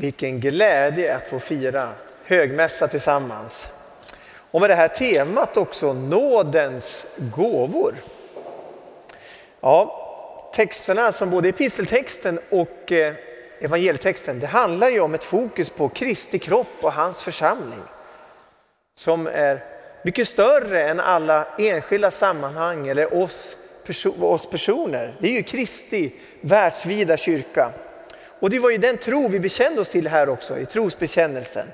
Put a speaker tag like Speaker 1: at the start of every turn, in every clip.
Speaker 1: Vilken glädje att få fira högmässa tillsammans. Och med det här temat också, nådens gåvor. Ja, texterna som både episteltexten och eh, evangelietexten, det handlar ju om ett fokus på Kristi kropp och hans församling. Som är mycket större än alla enskilda sammanhang eller oss, oss personer. Det är ju Kristi världsvida kyrka. Och det var ju den tro vi bekände oss till här också i trosbekännelsen.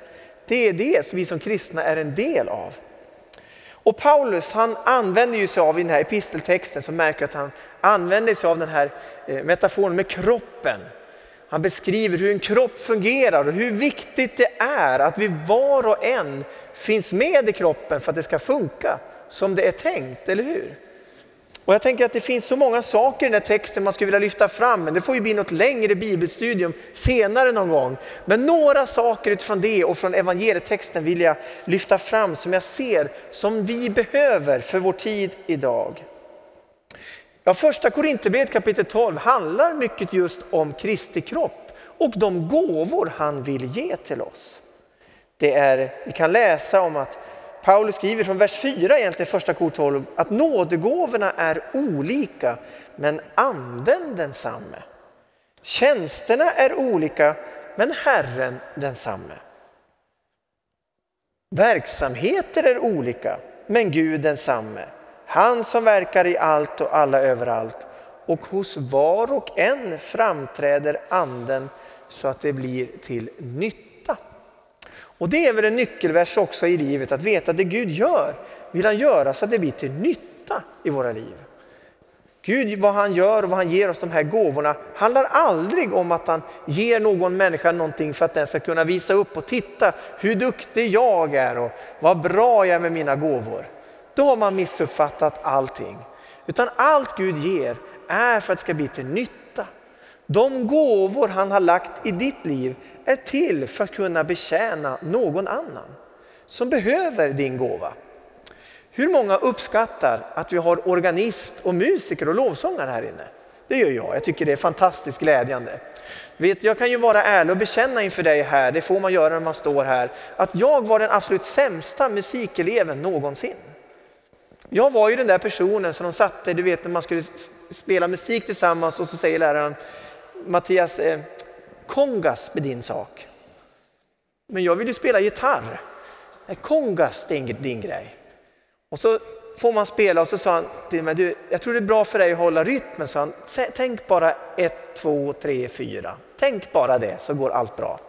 Speaker 1: Det är det som vi som kristna är en del av. Och Paulus han använder ju sig av i den här episteltexten så märker att han använder sig av den här eh, metaforen med kroppen. Han beskriver hur en kropp fungerar och hur viktigt det är att vi var och en finns med i kroppen för att det ska funka som det är tänkt, eller hur? Och jag tänker att det finns så många saker i den här texten man skulle vilja lyfta fram, men det får ju bli något längre bibelstudium senare någon gång. Men några saker utifrån det och från evangelietexten vill jag lyfta fram som jag ser som vi behöver för vår tid idag. Ja, första Korinthierbrevet kapitel 12 handlar mycket just om Kristi kropp och de gåvor han vill ge till oss. Det är, vi kan läsa om att Paulus skriver från vers 4 egentligen första kor 12 att nådegåvorna är olika men anden densamme. Tjänsterna är olika men Herren densamme. Verksamheter är olika men Gud densamme. Han som verkar i allt och alla överallt och hos var och en framträder anden så att det blir till nytta och det är väl en nyckelvers också i livet, att veta att det Gud gör vill han göra så att det blir till nytta i våra liv. Gud, vad han gör och vad han ger oss de här gåvorna handlar aldrig om att han ger någon människa någonting för att den ska kunna visa upp och titta hur duktig jag är och vad bra jag är med mina gåvor. Då har man missuppfattat allting. Utan allt Gud ger är för att det ska bli till nytta. De gåvor han har lagt i ditt liv är till för att kunna betjäna någon annan som behöver din gåva. Hur många uppskattar att vi har organist och musiker och lovsångare här inne? Det gör jag. Jag tycker det är fantastiskt glädjande. Vet, jag kan ju vara ärlig och bekänna inför dig här, det får man göra när man står här, att jag var den absolut sämsta musikeleven någonsin. Jag var ju den där personen som de satte, du vet när man skulle spela musik tillsammans och så säger läraren Mattias, eh, kongas med din sak. Men jag vill ju spela gitarr. Nej, kongas det är din grej. Och så får man spela och så sa han till mig, du, jag tror det är bra för dig att hålla rytmen. Så han, tänk bara ett, två, tre, fyra. Tänk bara det så går allt bra.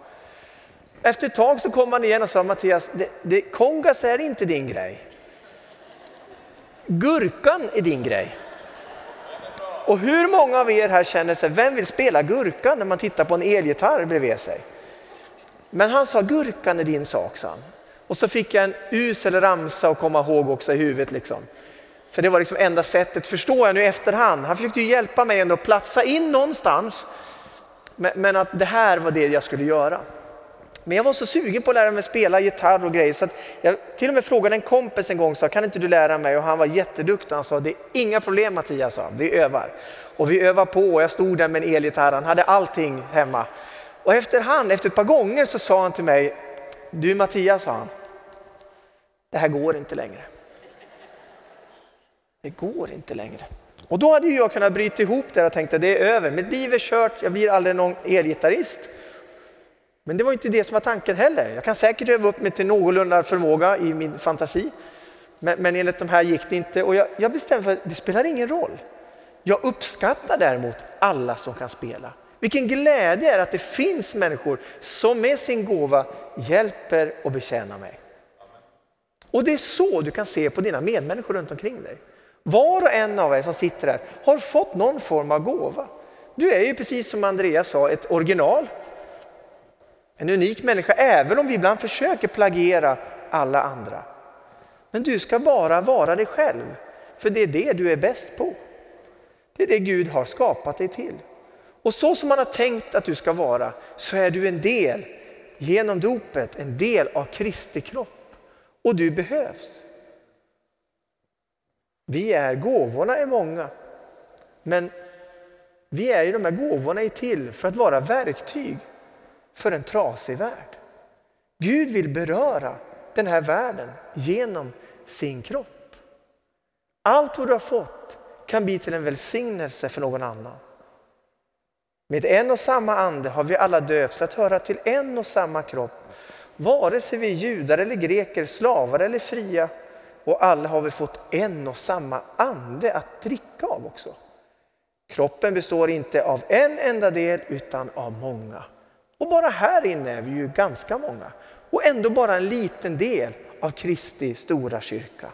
Speaker 1: Efter ett tag så kom han igen och sa Mattias, det, det, kongas är inte din grej. Gurkan är din grej. Och hur många av er här känner sig, vem vill spela gurkan när man tittar på en elgitarr bredvid sig? Men han sa gurkan är din sak, sa han. Och så fick jag en usel ramsa att komma ihåg också i huvudet. Liksom. För det var liksom enda sättet, förstår jag nu i efterhand. Han försökte ju hjälpa mig ändå att platsa in någonstans. Men att det här var det jag skulle göra. Men jag var så sugen på att lära mig spela gitarr och grejer så att jag till och med frågade en kompis en gång, sa, kan inte du lära mig? Och han var jätteduktig. Han sa, det är inga problem Mattias, sa. vi övar. Och vi övar på och jag stod där med en elgitarr, han hade allting hemma. Och efterhand, efter ett par gånger så sa han till mig, du Mattias, sa han, det här går inte längre. Det går inte längre. Och då hade jag kunnat bryta ihop det och tänkte det är över, mitt liv är kört, jag blir aldrig någon elgitarrist. Men det var inte det som var tanken heller. Jag kan säkert öva upp mig till någorlunda förmåga i min fantasi. Men, men enligt de här gick det inte och jag, jag bestämde för att det spelar ingen roll. Jag uppskattar däremot alla som kan spela. Vilken glädje är att det finns människor som med sin gåva hjälper och betjänar mig. Och det är så du kan se på dina medmänniskor runt omkring dig. Var och en av er som sitter här har fått någon form av gåva. Du är ju precis som Andreas sa ett original en unik människa, även om vi ibland försöker plagiera alla andra. Men du ska bara vara dig själv, för det är det du är bäst på. Det är det Gud har skapat dig till. Och så som man har tänkt att du ska vara, så är du en del, genom dopet, en del av Kristi kropp. Och du behövs. Vi är, gåvorna är många, men vi är ju de här gåvorna är till för att vara verktyg för en trasig värld. Gud vill beröra den här världen genom sin kropp. Allt vad du har fått kan bli till en välsignelse för någon annan. Med en och samma ande har vi alla döpts för att höra till en och samma kropp. Vare sig vi är judar eller greker, slavar eller fria. Och alla har vi fått en och samma ande att dricka av också. Kroppen består inte av en enda del utan av många. Och bara här inne är vi ju ganska många. Och ändå bara en liten del av Kristi stora kyrka.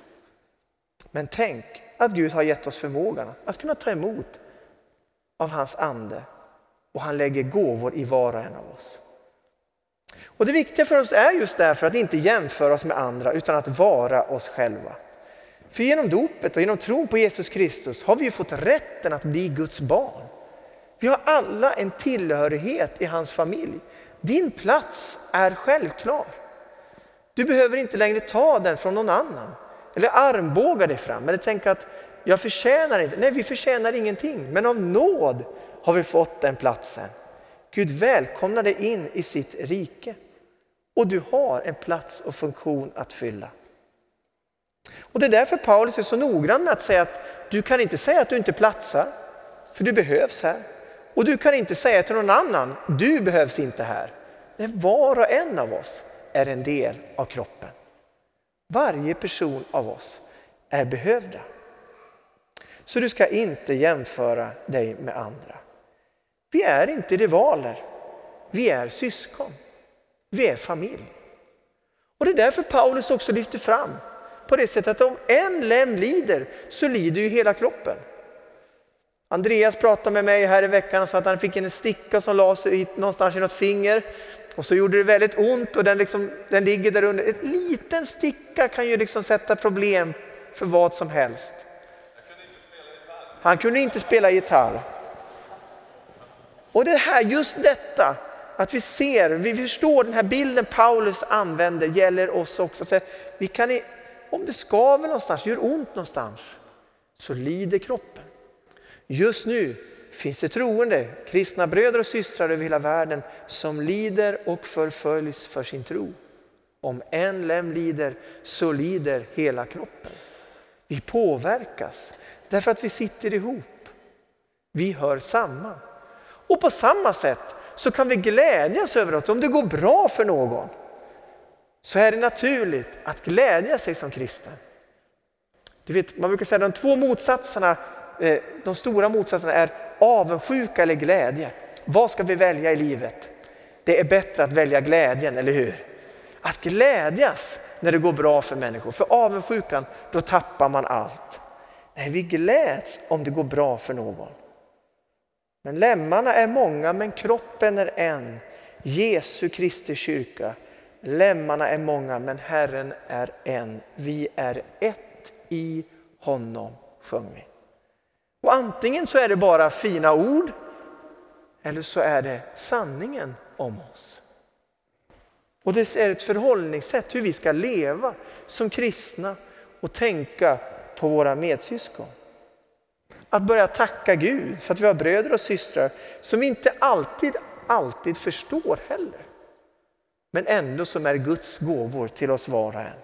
Speaker 1: Men tänk att Gud har gett oss förmågan att kunna ta emot av hans ande och han lägger gåvor i var och en av oss. Och Det viktiga för oss är just därför att inte jämföra oss med andra utan att vara oss själva. För genom dopet och genom tron på Jesus Kristus har vi fått rätten att bli Guds barn. Vi har alla en tillhörighet i hans familj. Din plats är självklar. Du behöver inte längre ta den från någon annan eller armbåga dig fram eller tänka att jag förtjänar inte. Nej, vi förtjänar ingenting, men av nåd har vi fått den platsen. Gud välkomnar dig in i sitt rike och du har en plats och funktion att fylla. Och Det är därför Paulus är så noggrann med att säga att du kan inte säga att du inte platsar, för du behövs här. Och du kan inte säga till någon annan, du behövs inte här. Nej, var och en av oss är en del av kroppen. Varje person av oss är behövda. Så du ska inte jämföra dig med andra. Vi är inte rivaler. Vi är syskon. Vi är familj. Och Det är därför Paulus också lyfter fram på det sättet att om en lem lider så lider ju hela kroppen. Andreas pratade med mig här i veckan och sa att han fick en sticka som la sig någonstans i något finger. Och så gjorde det väldigt ont och den, liksom, den ligger där under. En liten sticka kan ju liksom sätta problem för vad som helst. Han kunde inte spela gitarr. Och det här, just detta, att vi ser, vi förstår den här bilden Paulus använder gäller oss också. Så vi kan, om det skaver någonstans, gör ont någonstans, så lider kroppen. Just nu finns det troende, kristna bröder och systrar över hela världen som lider och förföljs för sin tro. Om en lem lider så lider hela kroppen. Vi påverkas därför att vi sitter ihop. Vi hör samman. Och på samma sätt så kan vi glädjas över att om det går bra för någon så är det naturligt att glädja sig som kristen. Du vet, man brukar säga att de två motsatserna, Eh, de stora motsatserna är avundsjuka eller glädje. Vad ska vi välja i livet? Det är bättre att välja glädjen, eller hur? Att glädjas när det går bra för människor. För avundsjukan, då tappar man allt. Nej, vi gläds om det går bra för någon. Men lemmarna är många, men kroppen är en. Jesu Kristi kyrka. Lemmarna är många, men Herren är en. Vi är ett i honom, sjöng vi. Och antingen så är det bara fina ord eller så är det sanningen om oss. Och det är ett förhållningssätt hur vi ska leva som kristna och tänka på våra medsyskon. Att börja tacka Gud för att vi har bröder och systrar som vi inte alltid, alltid förstår heller. Men ändå som är Guds gåvor till oss var och en.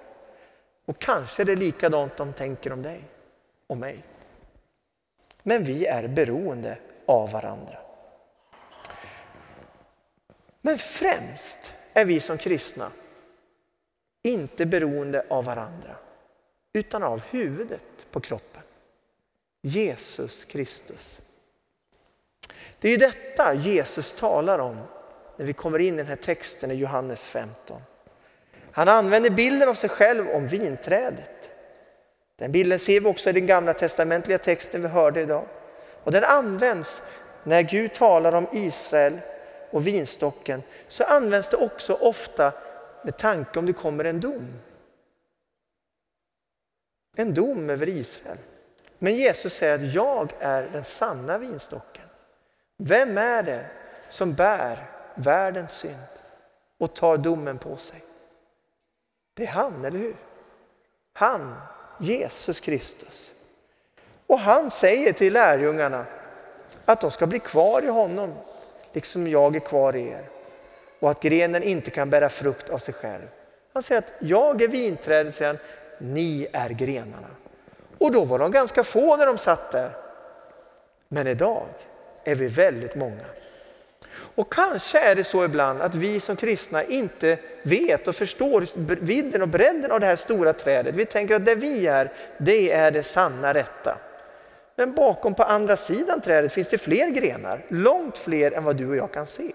Speaker 1: Och kanske är det likadant de tänker om dig och mig. Men vi är beroende av varandra. Men främst är vi som kristna inte beroende av varandra utan av huvudet på kroppen. Jesus Kristus. Det är detta Jesus talar om när vi kommer in i den här texten i Johannes 15. Han använder bilden av sig själv om vinträdet. Den bilden ser vi också i den gamla testamentliga texten vi hörde idag. Och den används när Gud talar om Israel och vinstocken så används det också ofta med tanke om det kommer en dom. En dom över Israel. Men Jesus säger att jag är den sanna vinstocken. Vem är det som bär världens synd och tar domen på sig? Det är han, eller hur? Han, Jesus Kristus. Och han säger till lärjungarna att de ska bli kvar i honom, liksom jag är kvar i er. och att grenen inte kan bära frukt av sig själv. Han säger att jag är vinträdet, säger han, ni är grenarna. Och då var de ganska få när de satt där. Men idag är vi väldigt många. Och kanske är det så ibland att vi som kristna inte vet och förstår vidden och bredden av det här stora trädet. Vi tänker att det vi är, det är det sanna rätta. Men bakom på andra sidan trädet finns det fler grenar, långt fler än vad du och jag kan se.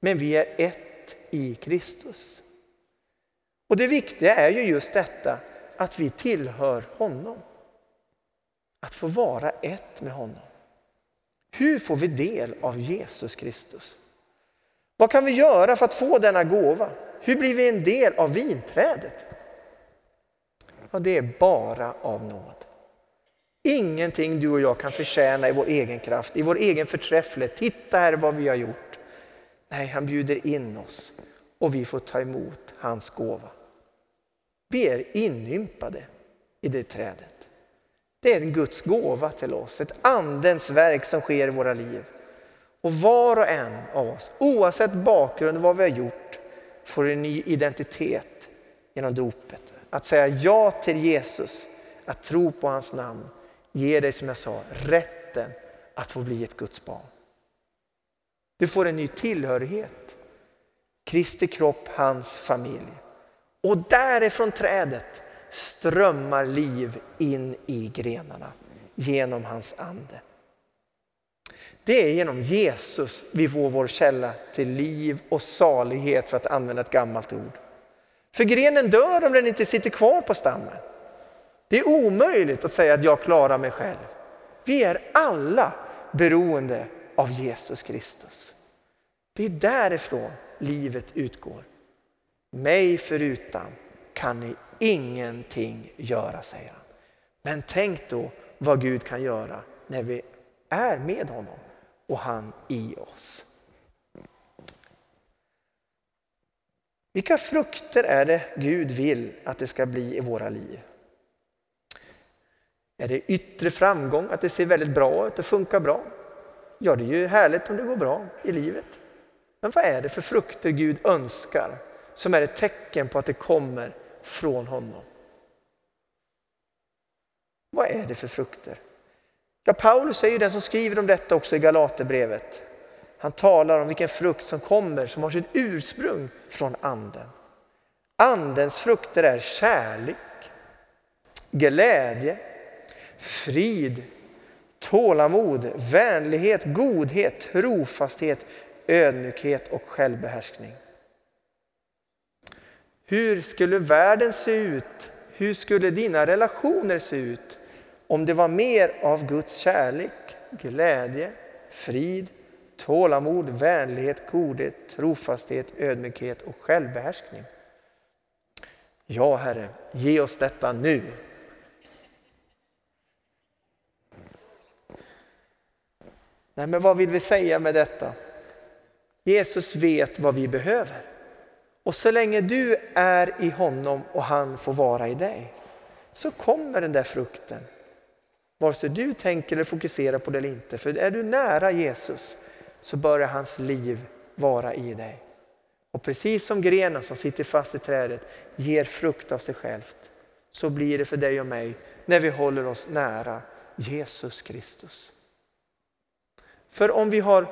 Speaker 1: Men vi är ett i Kristus. Och det viktiga är ju just detta att vi tillhör honom. Att få vara ett med honom. Hur får vi del av Jesus Kristus? Vad kan vi göra för att få denna gåva? Hur blir vi en del av vinträdet? Ja, det är bara av nåd. Ingenting du och jag kan förtjäna i vår egen kraft, i vår egen förträfflighet. Titta här vad vi har gjort. Nej, han bjuder in oss och vi får ta emot hans gåva. Vi är inympade i det trädet. Det är en Guds gåva till oss, ett andens verk som sker i våra liv. Och var och en av oss, oavsett bakgrund och vad vi har gjort, får en ny identitet genom dopet. Att säga ja till Jesus, att tro på hans namn, ger dig som jag sa rätten att få bli ett Guds barn. Du får en ny tillhörighet. Kristi kropp, hans familj. Och därifrån trädet strömmar liv in i grenarna genom hans ande. Det är genom Jesus vi får vår källa till liv och salighet för att använda ett gammalt ord. För grenen dör om den inte sitter kvar på stammen. Det är omöjligt att säga att jag klarar mig själv. Vi är alla beroende av Jesus Kristus. Det är därifrån livet utgår. Mig förutan kan ni ingenting göra, säger han. Men tänk då vad Gud kan göra när vi är med honom och han i oss. Vilka frukter är det Gud vill att det ska bli i våra liv? Är det yttre framgång, att det ser väldigt bra ut och funkar bra? Ja, det är ju härligt om det går bra i livet. Men vad är det för frukter Gud önskar som är ett tecken på att det kommer från honom? Vad är det för frukter? Ja, Paulus är ju den som skriver om detta också i Galaterbrevet. Han talar om vilken frukt som kommer som har sitt ursprung från anden. Andens frukter är kärlek, glädje, frid, tålamod, vänlighet, godhet, trofasthet, ödmjukhet och självbehärskning. Hur skulle världen se ut? Hur skulle dina relationer se ut om det var mer av Guds kärlek, glädje, frid, tålamod, vänlighet, godhet, trofasthet, ödmjukhet och självbehärskning? Ja, Herre, ge oss detta nu. Nej, men vad vill vi säga med detta? Jesus vet vad vi behöver. Och så länge du är i honom och han får vara i dig så kommer den där frukten. Vare sig du tänker eller fokuserar på det eller inte. För är du nära Jesus så börjar hans liv vara i dig. Och precis som grenen som sitter fast i trädet ger frukt av sig självt så blir det för dig och mig när vi håller oss nära Jesus Kristus. För om vi har,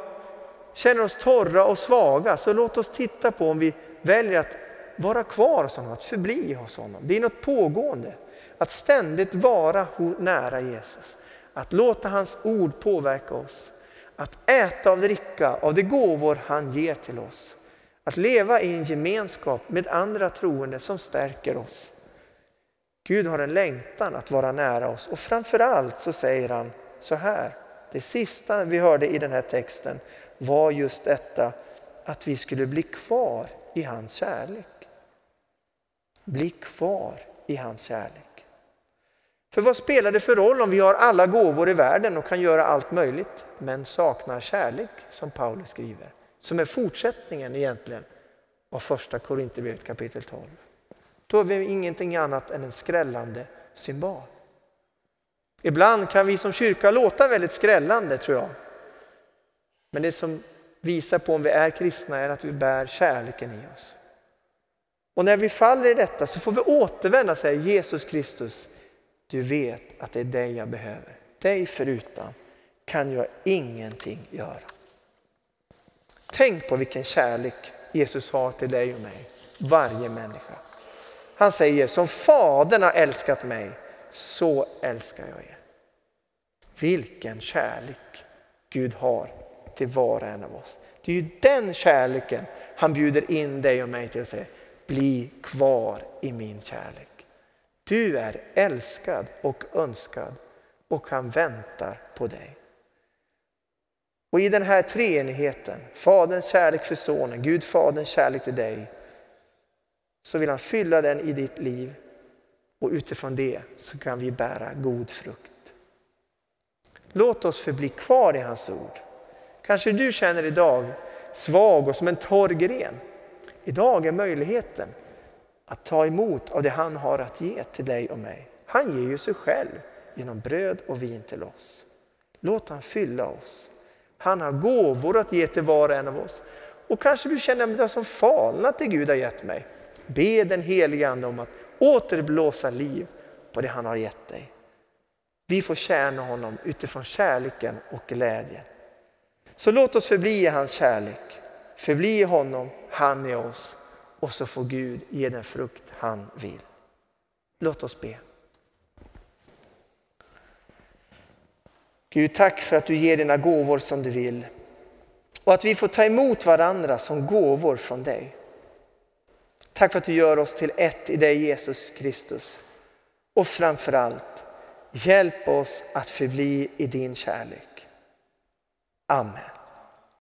Speaker 1: känner oss torra och svaga så låt oss titta på om vi väljer att vara kvar hos honom, att förbli hos honom. Det är något pågående. Att ständigt vara nära Jesus. Att låta hans ord påverka oss. Att äta och dricka av de gåvor han ger till oss. Att leva i en gemenskap med andra troende som stärker oss. Gud har en längtan att vara nära oss och framförallt så säger han så här. Det sista vi hörde i den här texten var just detta att vi skulle bli kvar i hans kärlek. Bli kvar i hans kärlek. För vad spelar det för roll om vi har alla gåvor i världen och kan göra allt möjligt men saknar kärlek som Paulus skriver. Som är fortsättningen egentligen av första Korinthierbrevet kapitel 12. Då är vi ingenting annat än en skrällande symbol. Ibland kan vi som kyrka låta väldigt skrällande tror jag. Men det som visar på om vi är kristna är att vi bär kärleken i oss. Och när vi faller i detta så får vi återvända och säga Jesus Kristus, du vet att det är dig jag behöver. Dig förutan kan jag ingenting göra. Tänk på vilken kärlek Jesus har till dig och mig, varje människa. Han säger som Fadern har älskat mig, så älskar jag er. Vilken kärlek Gud har till var och en av oss. Det är ju den kärleken han bjuder in dig och mig till att säga, bli kvar i min kärlek. Du är älskad och önskad och han väntar på dig. Och i den här treenigheten, Faderns kärlek för Sonen, Gud Faderns kärlek till dig, så vill han fylla den i ditt liv och utifrån det så kan vi bära god frukt. Låt oss förbli kvar i hans ord. Kanske du känner idag svag och som en torr gren. Idag är möjligheten att ta emot av det han har att ge till dig och mig. Han ger ju sig själv genom bröd och vin till oss. Låt han fylla oss. Han har gåvor att ge till var och en av oss. Och kanske du känner det som falnat det Gud har gett mig. Be den helige Ande om att återblåsa liv på det han har gett dig. Vi får tjäna honom utifrån kärleken och glädjen. Så låt oss förbli i hans kärlek, förbli i honom, han i oss och så får Gud ge den frukt han vill. Låt oss be. Gud, tack för att du ger dina gåvor som du vill och att vi får ta emot varandra som gåvor från dig. Tack för att du gör oss till ett i dig Jesus Kristus. Och framförallt, hjälp oss att förbli i din kärlek. Amen.